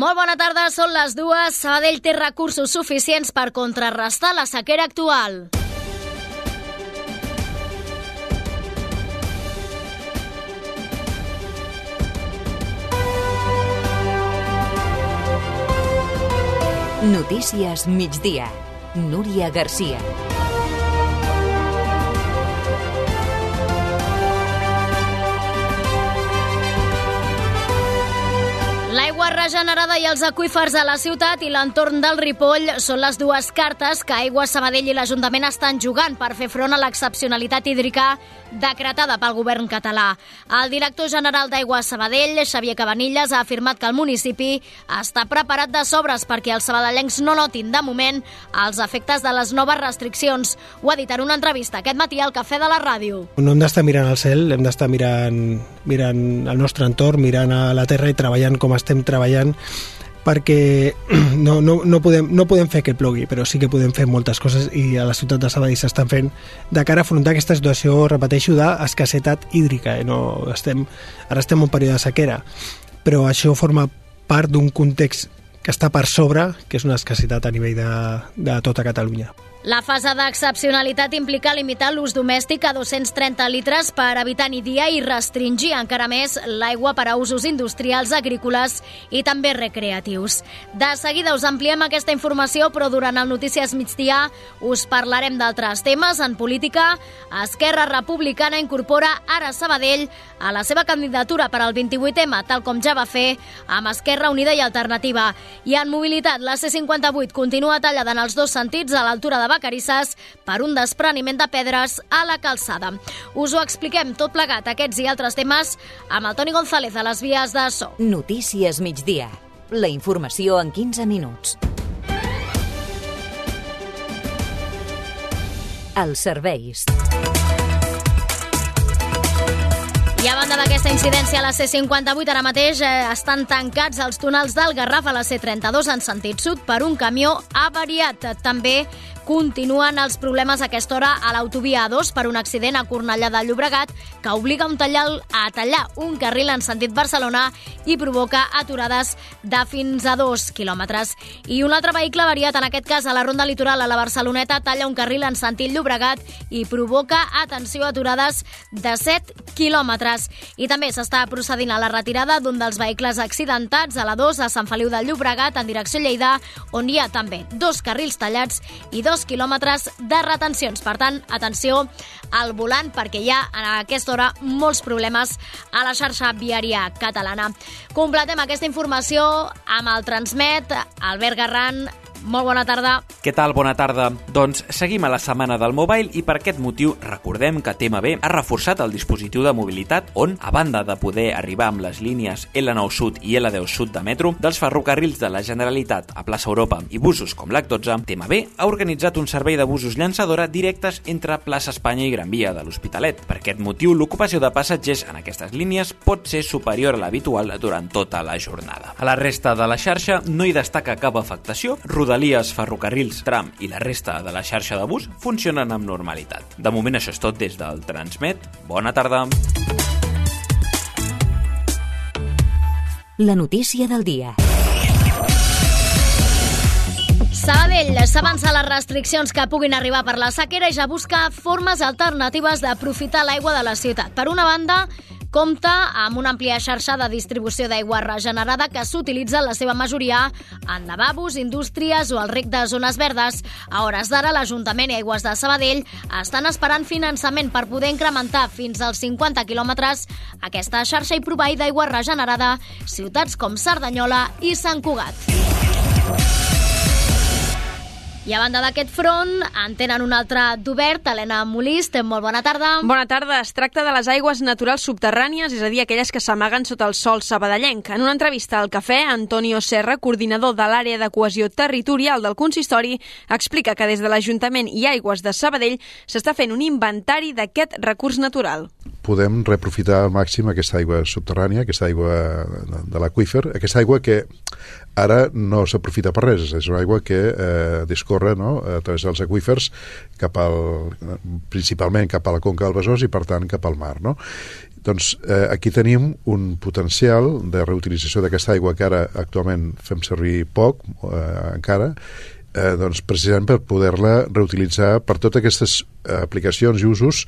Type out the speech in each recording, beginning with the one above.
Molt bona tarda, són les dues. Sabadell té recursos suficients per contrarrestar la sequera actual. Notícies migdia. Núria Garcia. Regenerada i els aqüífers a la ciutat i l'entorn del Ripoll són les dues cartes que Aigua Sabadell i l'Ajuntament estan jugant per fer front a l'excepcionalitat hídrica decretada pel govern català. El director general d'Aigua Sabadell, Xavier Cabanilles, ha afirmat que el municipi està preparat de sobres perquè els sabadellencs no notin de moment els efectes de les noves restriccions. Ho ha dit en una entrevista aquest matí al Cafè de la Ràdio. No hem d'estar mirant al cel, hem d'estar mirant, mirant el nostre entorn, mirant a la terra i treballant com estem treballant perquè no, no, no, podem, no podem fer que plogui, però sí que podem fer moltes coses i a la ciutat de Sabadell s'estan fent de cara a afrontar aquesta situació, repeteixo, d'escassetat hídrica. Eh? No, estem, ara estem en un període de sequera, però això forma part d'un context que està per sobre, que és una escassetat a nivell de, de tota Catalunya. La fase d'excepcionalitat implica limitar l'ús domèstic a 230 litres per habitant i dia i restringir encara més l'aigua per a usos industrials, agrícoles i també recreatius. De seguida us ampliem aquesta informació, però durant el Notícies migdia us parlarem d'altres temes. En política, Esquerra Republicana incorpora ara Sabadell a la seva candidatura per al 28M, tal com ja va fer amb Esquerra Unida i Alternativa. I en mobilitat, la C58 continua tallada en els dos sentits a l'altura de Vacarisses per un despreniment de pedres a la calçada. Us ho expliquem tot plegat, aquests i altres temes, amb el Toni González a les vies de so. Notícies migdia. La informació en 15 minuts. Els serveis. I a banda d'aquesta incidència a la C58, ara mateix eh, estan tancats els túnels del Garraf a la C32 en sentit sud per un camió avariat. També continuen els problemes a aquesta hora a l'autovia A2 per un accident a Cornellà de Llobregat que obliga un tallal a tallar un carril en sentit Barcelona i provoca aturades de fins a dos quilòmetres. I un altre vehicle variat, en aquest cas a la Ronda Litoral a la Barceloneta, talla un carril en sentit Llobregat i provoca, atenció, aturades de 7 quilòmetres. I també s'està procedint a la retirada d'un dels vehicles accidentats a la 2 a Sant Feliu de Llobregat en direcció Lleida, on hi ha també dos carrils tallats i dos quilòmetres de retencions. Per tant, atenció al volant perquè hi ha a aquesta hora molts problemes a la xarxa viària catalana. Completem aquesta informació amb el Transmet, Albert Garran, molt bona tarda. Què tal? Bona tarda. Doncs seguim a la setmana del mobile i per aquest motiu recordem que TMB ha reforçat el dispositiu de mobilitat on, a banda de poder arribar amb les línies L9 Sud i L10 Sud de metro dels ferrocarrils de la Generalitat a Plaça Europa i busos com l'H12, TMB ha organitzat un servei de busos llançadora directes entre Plaça Espanya i Gran Via de l'Hospitalet. Per aquest motiu, l'ocupació de passatgers en aquestes línies pot ser superior a l'habitual durant tota la jornada. A la resta de la xarxa no hi destaca cap afectació, Rodalies, ferrocarrils, tram i la resta de la xarxa de bus funcionen amb normalitat. De moment això és tot des del Transmet. Bona tarda. La notícia del dia. Sabadell s'avança les restriccions que puguin arribar per la sequera i ja busca formes alternatives d'aprofitar l'aigua de la ciutat. Per una banda, compta amb una àmplia xarxa de distribució d'aigua regenerada que s'utilitza en la seva majoria en lavabos, indústries o el rec de zones verdes. A hores d'ara, l'Ajuntament i Aigües de Sabadell estan esperant finançament per poder incrementar fins als 50 quilòmetres aquesta xarxa i proveir d'aigua regenerada ciutats com Cerdanyola i Sant Cugat. I a banda d'aquest front, en tenen un altre d'obert, Helena Molist, molt bona tarda. Bona tarda. Es tracta de les aigües naturals subterrànies, és a dir, aquelles que s'amaguen sota el sol sabadellenc. En una entrevista al Cafè, Antonio Serra, coordinador de l'àrea de cohesió territorial del consistori, explica que des de l'Ajuntament i Aigües de Sabadell s'està fent un inventari d'aquest recurs natural. Podem reaprofitar al màxim aquesta aigua subterrània, aquesta aigua de l'aqüífer, aquesta aigua que ara no s'aprofita per res, és una aigua que eh, discorre no, a través dels aqüífers cap al, principalment cap a la conca del Besòs i per tant cap al mar. No? Doncs eh, aquí tenim un potencial de reutilització d'aquesta aigua que ara actualment fem servir poc eh, encara, eh, doncs precisament per poder-la reutilitzar per totes aquestes eh, aplicacions i usos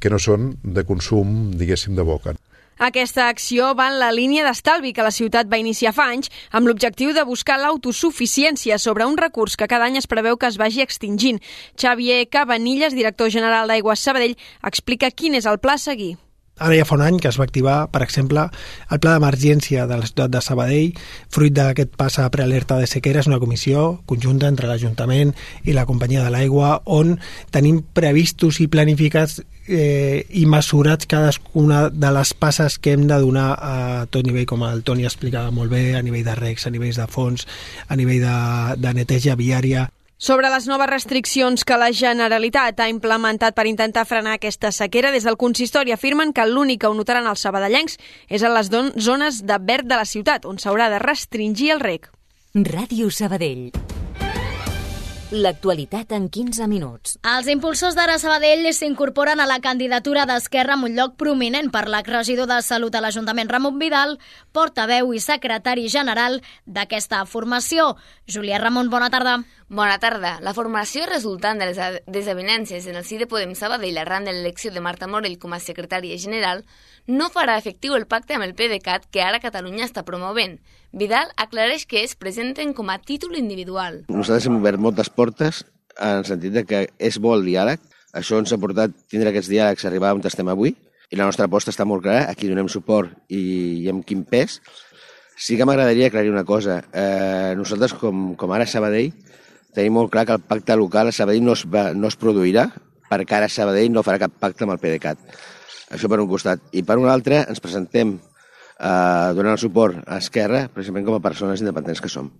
que no són de consum, diguéssim, de boca. Aquesta acció va en la línia d'estalvi que la ciutat va iniciar fa anys amb l'objectiu de buscar l'autosuficiència sobre un recurs que cada any es preveu que es vagi extingint. Xavier Cabanilles, director general d'Aigües Sabadell, explica quin és el pla a seguir. Ara ja fa un any que es va activar, per exemple, el pla d'emergència de la ciutat de Sabadell, fruit d'aquest pas a prealerta de sequera, és una comissió conjunta entre l'Ajuntament i la companyia de l'aigua, on tenim previstos i planificats eh, i mesurats cadascuna de les passes que hem de donar a tot nivell, com el Toni explicava molt bé, a nivell de recs, a nivell de fons, a nivell de, de neteja viària. Sobre les noves restriccions que la Generalitat ha implementat per intentar frenar aquesta sequera, des del consistori afirmen que l'únic que ho notaran els sabadellencs és a les zones de verd de la ciutat, on s'haurà de restringir el rec. Ràdio Sabadell. L'actualitat en 15 minuts. Els impulsors d'Ara Sabadell s'incorporen a la candidatura d'Esquerra amb un lloc prominent per l'exregidor de Salut a l'Ajuntament Ramon Vidal, portaveu i secretari general d'aquesta formació. Julià Ramon, bona tarda. Bona tarda. La formació resultant de les desavinences en el si de Podem Sabadell arran de l'elecció de Marta Morell com a secretària general no farà efectiu el pacte amb el PDeCAT que ara Catalunya està promovent. Vidal aclareix que es presenten com a títol individual. Nosaltres hem obert moltes portes en el sentit de que és bo el diàleg. Això ens ha portat tindre aquests diàlegs, arribar on estem avui, i la nostra aposta està molt clara, aquí donem suport i, i amb quin pes. Sí que m'agradaria aclarir una cosa. Eh, nosaltres, com, com ara Sabadell, tenim molt clar que el pacte local a Sabadell no es, va, no es produirà perquè ara Sabadell no farà cap pacte amb el PDeCAT. Això per un costat. I per un altre ens presentem eh, donant suport a Esquerra, precisament com a persones independents que som.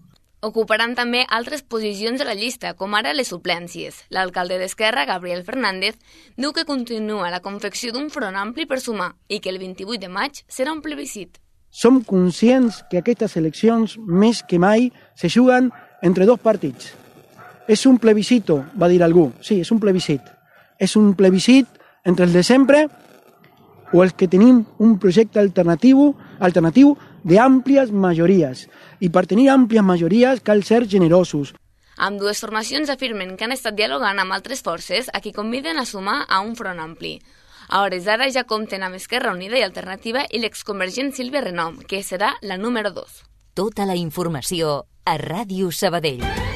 Ocuparan també altres posicions de la llista, com ara les suplències. L'alcalde d'Esquerra, Gabriel Fernández, diu que continua la confecció d'un front ampli per sumar i que el 28 de maig serà un plebiscit. Som conscients que aquestes eleccions, més que mai, se juguen entre dos partits. És un plebiscito, va dir algú. Sí, és un plebiscit. És un plebiscit entre el de sempre o els que tenim un projecte alternatiu, alternatiu d'àmplies majories. I per tenir àmplies majories cal ser generosos. Amb dues formacions afirmen que han estat dialogant amb altres forces a qui conviden a sumar a un front ampli. A hores d'ara ja compten amb Esquerra Unida i Alternativa i l'exconvergent Sílvia Renom, que serà la número 2. Tota la informació a Ràdio Sabadell.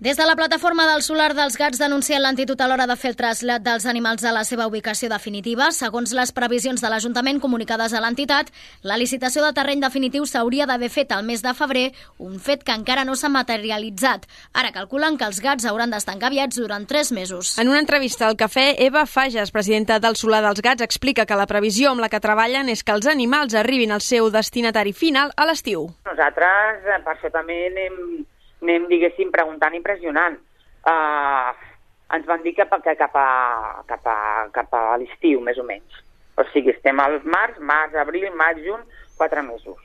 Des de la plataforma del Solar dels Gats denuncien l'entitud a l'hora de fer el trasllat dels animals a la seva ubicació definitiva. Segons les previsions de l'Ajuntament comunicades a l'entitat, la licitació de terreny definitiu s'hauria d'haver fet al mes de febrer, un fet que encara no s'ha materialitzat. Ara calculen que els gats hauran d'estar engaviats durant tres mesos. En una entrevista al Cafè, Eva Fages, presidenta del Solar dels Gats, explica que la previsió amb la que treballen és que els animals arribin al seu destinatari final a l'estiu. Nosaltres, eh, per això també anem diguéssim, preguntant i pressionant. Uh, ens van dir que, que cap a, cap a, cap a l'estiu, més o menys. O sigui, estem al març, març, abril, maig, juny, quatre mesos.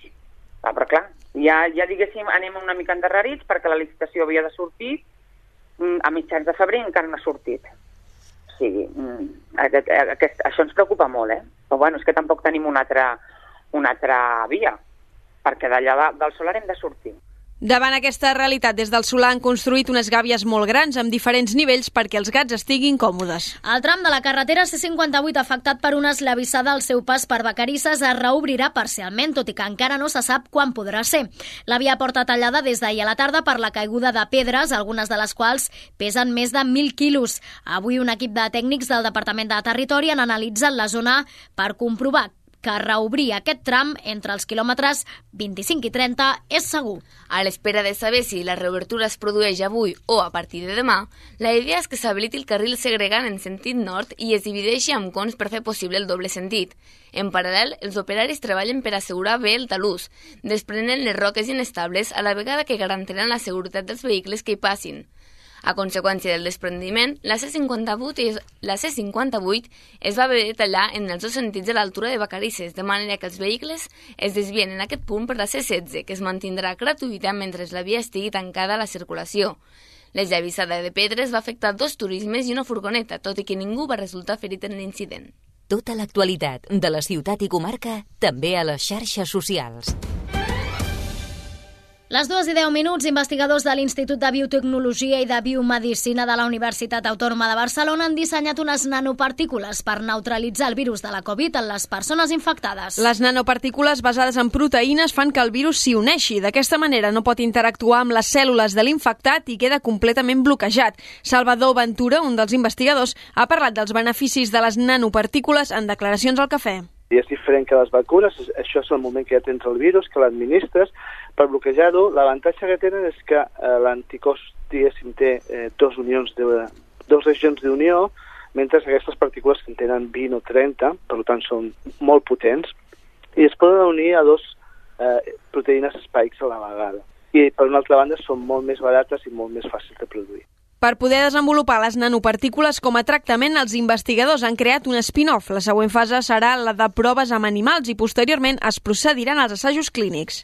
Ah, però clar, ja, ja diguéssim, anem una mica endarrerits perquè la licitació havia de sortir mm, a mitjans de febrer encara no ha sortit. O sigui, mm, aquest, aquest, això ens preocupa molt, eh? Però bueno, és que tampoc tenim una altra, una altra via, perquè d'allà del solar hem de sortir. Davant aquesta realitat, des del Solà han construït unes gàbies molt grans amb diferents nivells perquè els gats estiguin còmodes. El tram de la carretera C58 afectat per una esllavissada al seu pas per Vacarisses es reobrirà parcialment, tot i que encara no se sap quan podrà ser. La via porta tallada des d'ahir a la tarda per la caiguda de pedres, algunes de les quals pesen més de 1.000 quilos. Avui un equip de tècnics del Departament de Territori han analitzat la zona per comprovar que reobrir aquest tram entre els quilòmetres 25 i 30 és segur. A l'espera de saber si la reobertura es produeix avui o a partir de demà, la idea és que s'habiliti el carril segregant en sentit nord i es divideixi amb cons per fer possible el doble sentit. En paral·lel, els operaris treballen per assegurar bé el talús, desprenen les roques inestables a la vegada que garantiran la seguretat dels vehicles que hi passin. A conseqüència del desprendiment, la C58, és, la C58 es va haver de tallar en els dos sentits a l'altura de Vacarisses, de manera que els vehicles es desvien en aquest punt per la C16, que es mantindrà gratuïta mentre la via estigui tancada a la circulació. L'esllavissada de pedres va afectar dos turismes i una furgoneta, tot i que ningú va resultar ferit en l'incident. Tota l'actualitat de la ciutat i comarca també a les xarxes socials. Les dues i deu minuts, investigadors de l'Institut de Biotecnologia i de Biomedicina de la Universitat Autònoma de Barcelona han dissenyat unes nanopartícules per neutralitzar el virus de la Covid en les persones infectades. Les nanopartícules basades en proteïnes fan que el virus s'hi uneixi. D'aquesta manera no pot interactuar amb les cèl·lules de l'infectat i queda completament bloquejat. Salvador Ventura, un dels investigadors, ha parlat dels beneficis de les nanopartícules en declaracions al cafè diferent que les vacunes, això és el moment que ja tens el virus, que l'administres, per bloquejar-ho, l'avantatge que tenen és que eh, l'anticòs, diguéssim, té eh, dos unions de, dos regions d'unió, mentre que aquestes partícules que en tenen 20 o 30, per tant són molt potents, i es poden unir a dos eh, proteïnes spikes a la vegada. I, per una altra banda, són molt més barates i molt més fàcils de produir. Per poder desenvolupar les nanopartícules com a tractament, els investigadors han creat un spin-off. La següent fase serà la de proves amb animals i posteriorment es procediran als assajos clínics.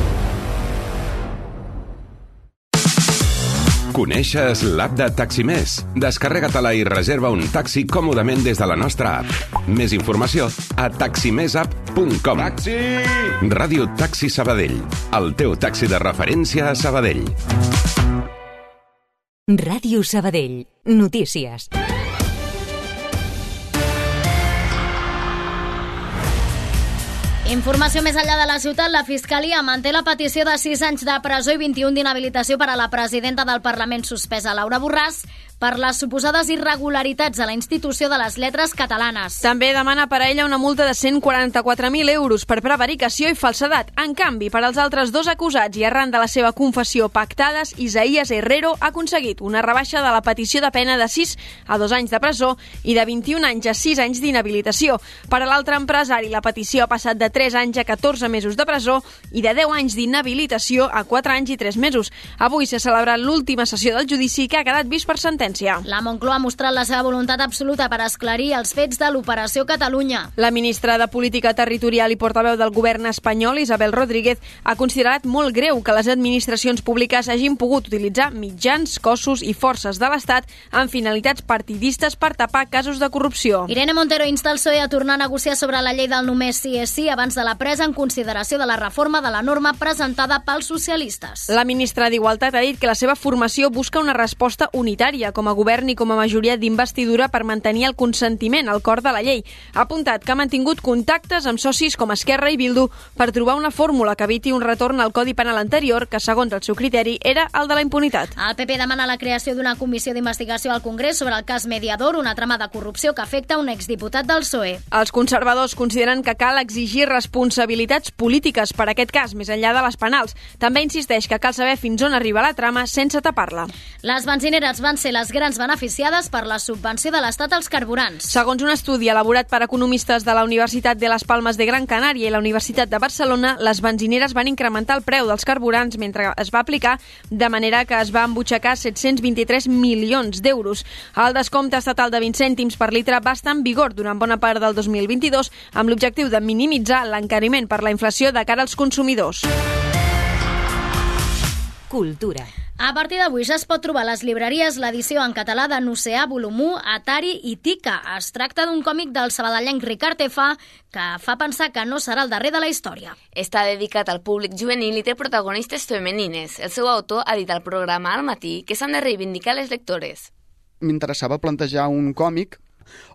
Coneixes l'app de Taximés? Descarrega-te-la i reserva un taxi còmodament des de la nostra app. Més informació a taximesapp.com. Taxi! Ràdio Taxi Sabadell. El teu taxi de referència a Sabadell. Ràdio Sabadell. Notícies. Informació més enllà de la ciutat, la Fiscalia manté la petició de 6 anys de presó i 21 d'inhabilitació per a la presidenta del Parlament suspesa, Laura Borràs, per les suposades irregularitats a la institució de les lletres catalanes. També demana per a ella una multa de 144.000 euros per prevaricació i falsedat. En canvi, per als altres dos acusats i arran de la seva confessió pactades, Isaías Herrero ha aconseguit una rebaixa de la petició de pena de 6 a 2 anys de presó i de 21 anys a 6 anys d'inhabilitació. Per a l'altre empresari, la petició ha passat de 3 anys a 14 mesos de presó i de 10 anys d'inhabilitació a 4 anys i 3 mesos. Avui s'ha celebrat l'última sessió del judici que ha quedat vist per sentència sentència. La Moncloa ha mostrat la seva voluntat absoluta per esclarir els fets de l'Operació Catalunya. La ministra de Política Territorial i portaveu del govern espanyol, Isabel Rodríguez, ha considerat molt greu que les administracions públiques hagin pogut utilitzar mitjans, cossos i forces de l'Estat amb finalitats partidistes per tapar casos de corrupció. Irene Montero insta el PSOE a tornar a negociar sobre la llei del només sí és sí abans de la presa en consideració de la reforma de la norma presentada pels socialistes. La ministra d'Igualtat ha dit que la seva formació busca una resposta unitària, com a govern i com a majoria d'investidura per mantenir el consentiment al cor de la llei. Ha apuntat que ha mantingut contactes amb socis com Esquerra i Bildu per trobar una fórmula que eviti un retorn al Codi Penal anterior, que segons el seu criteri era el de la impunitat. El PP demana la creació d'una comissió d'investigació al Congrés sobre el cas Mediador, una trama de corrupció que afecta un exdiputat del PSOE. Els conservadors consideren que cal exigir responsabilitats polítiques per a aquest cas, més enllà de les penals. També insisteix que cal saber fins on arriba la trama sense tapar-la. Les benzineres van ser les grans beneficiades per la subvenció de l'Estat als carburants. Segons un estudi elaborat per economistes de la Universitat de les Palmes de Gran Canària i la Universitat de Barcelona, les benzineres van incrementar el preu dels carburants mentre es va aplicar, de manera que es va embutxacar 723 milions d'euros. El descompte estatal de 20 cèntims per litre va estar en vigor durant bona part del 2022 amb l'objectiu de minimitzar l'encariment per la inflació de cara als consumidors. Cultura. A partir d'avui ja es pot trobar a les llibreries l'edició en català de Nuceà, Volum 1, Atari i Tica. Es tracta d'un còmic del sabadellenc Ricard Efà que fa pensar que no serà el darrer de la història. Està dedicat al públic juvenil i té protagonistes femenines. El seu autor ha dit al programa al matí que s'han de reivindicar les lectores. M'interessava plantejar un còmic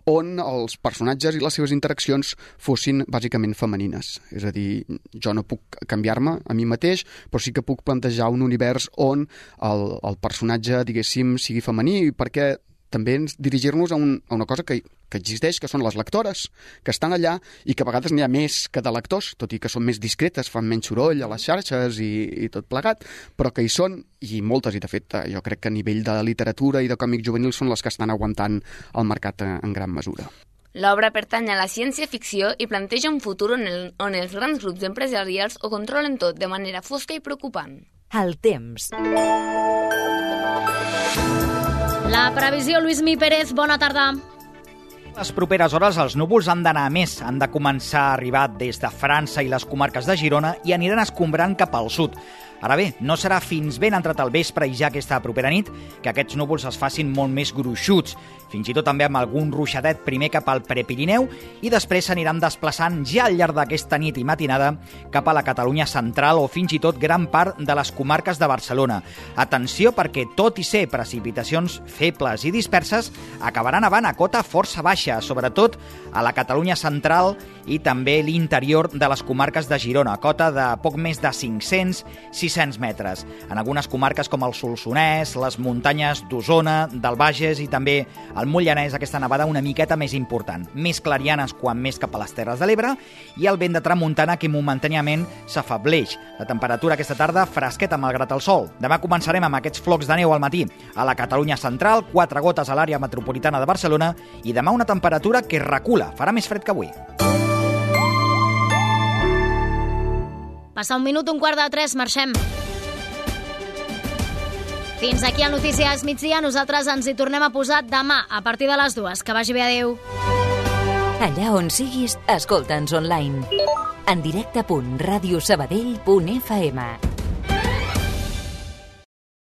on els personatges i les seves interaccions fossin bàsicament femenines. És a dir, jo no puc canviar-me a mi mateix, però sí que puc plantejar un univers on el, el personatge, diguéssim, sigui femení, perquè també ens dirigir-nos a, un, a una cosa que, que existeix, que són les lectores, que estan allà i que a vegades n'hi ha més que de lectors, tot i que són més discretes, fan menys soroll a les xarxes i, i tot plegat, però que hi són, i moltes, i de fet jo crec que a nivell de literatura i de còmic juvenil són les que estan aguantant el mercat en gran mesura. L'obra pertany a la ciència-ficció i planteja un futur on, el, on els grans grups empresarials ho controlen tot de manera fosca i preocupant. El temps. La previsió, Lluís Mi Pérez, bona tarda. Les properes hores els núvols han d'anar a més, han de començar a arribar des de França i les comarques de Girona i aniran escombrant cap al sud. Ara bé, no serà fins ben entrat al vespre i ja aquesta propera nit que aquests núvols es facin molt més gruixuts, fins i tot també amb algun ruixadet primer cap al Prepirineu i després s'aniran desplaçant ja al llarg d'aquesta nit i matinada cap a la Catalunya central o fins i tot gran part de les comarques de Barcelona. Atenció perquè, tot i ser precipitacions febles i disperses, acabaran avant a cota força baixa, sobretot a la Catalunya central i també l'interior de les comarques de Girona, cota de poc més de 500-600 metres. En algunes comarques com el Solsonès, les muntanyes d'Osona, del Bages i també el Mollanès, aquesta nevada una miqueta més important. Més clarianes quan més cap a les Terres de l'Ebre i el vent de tramuntana que momentàniament s'afableix. La temperatura aquesta tarda fresqueta malgrat el sol. Demà començarem amb aquests flocs de neu al matí. A la Catalunya central, quatre gotes a l'àrea metropolitana de Barcelona i demà una temperatura que recula, farà més fred que avui. Passa un minut, un quart de tres, marxem. Fins aquí el Notícies migdia. Nosaltres ens hi tornem a posar demà, a partir de les dues. Que vagi bé, adeu. Allà on siguis, escolta'ns online. En directe.radiosabadell.fm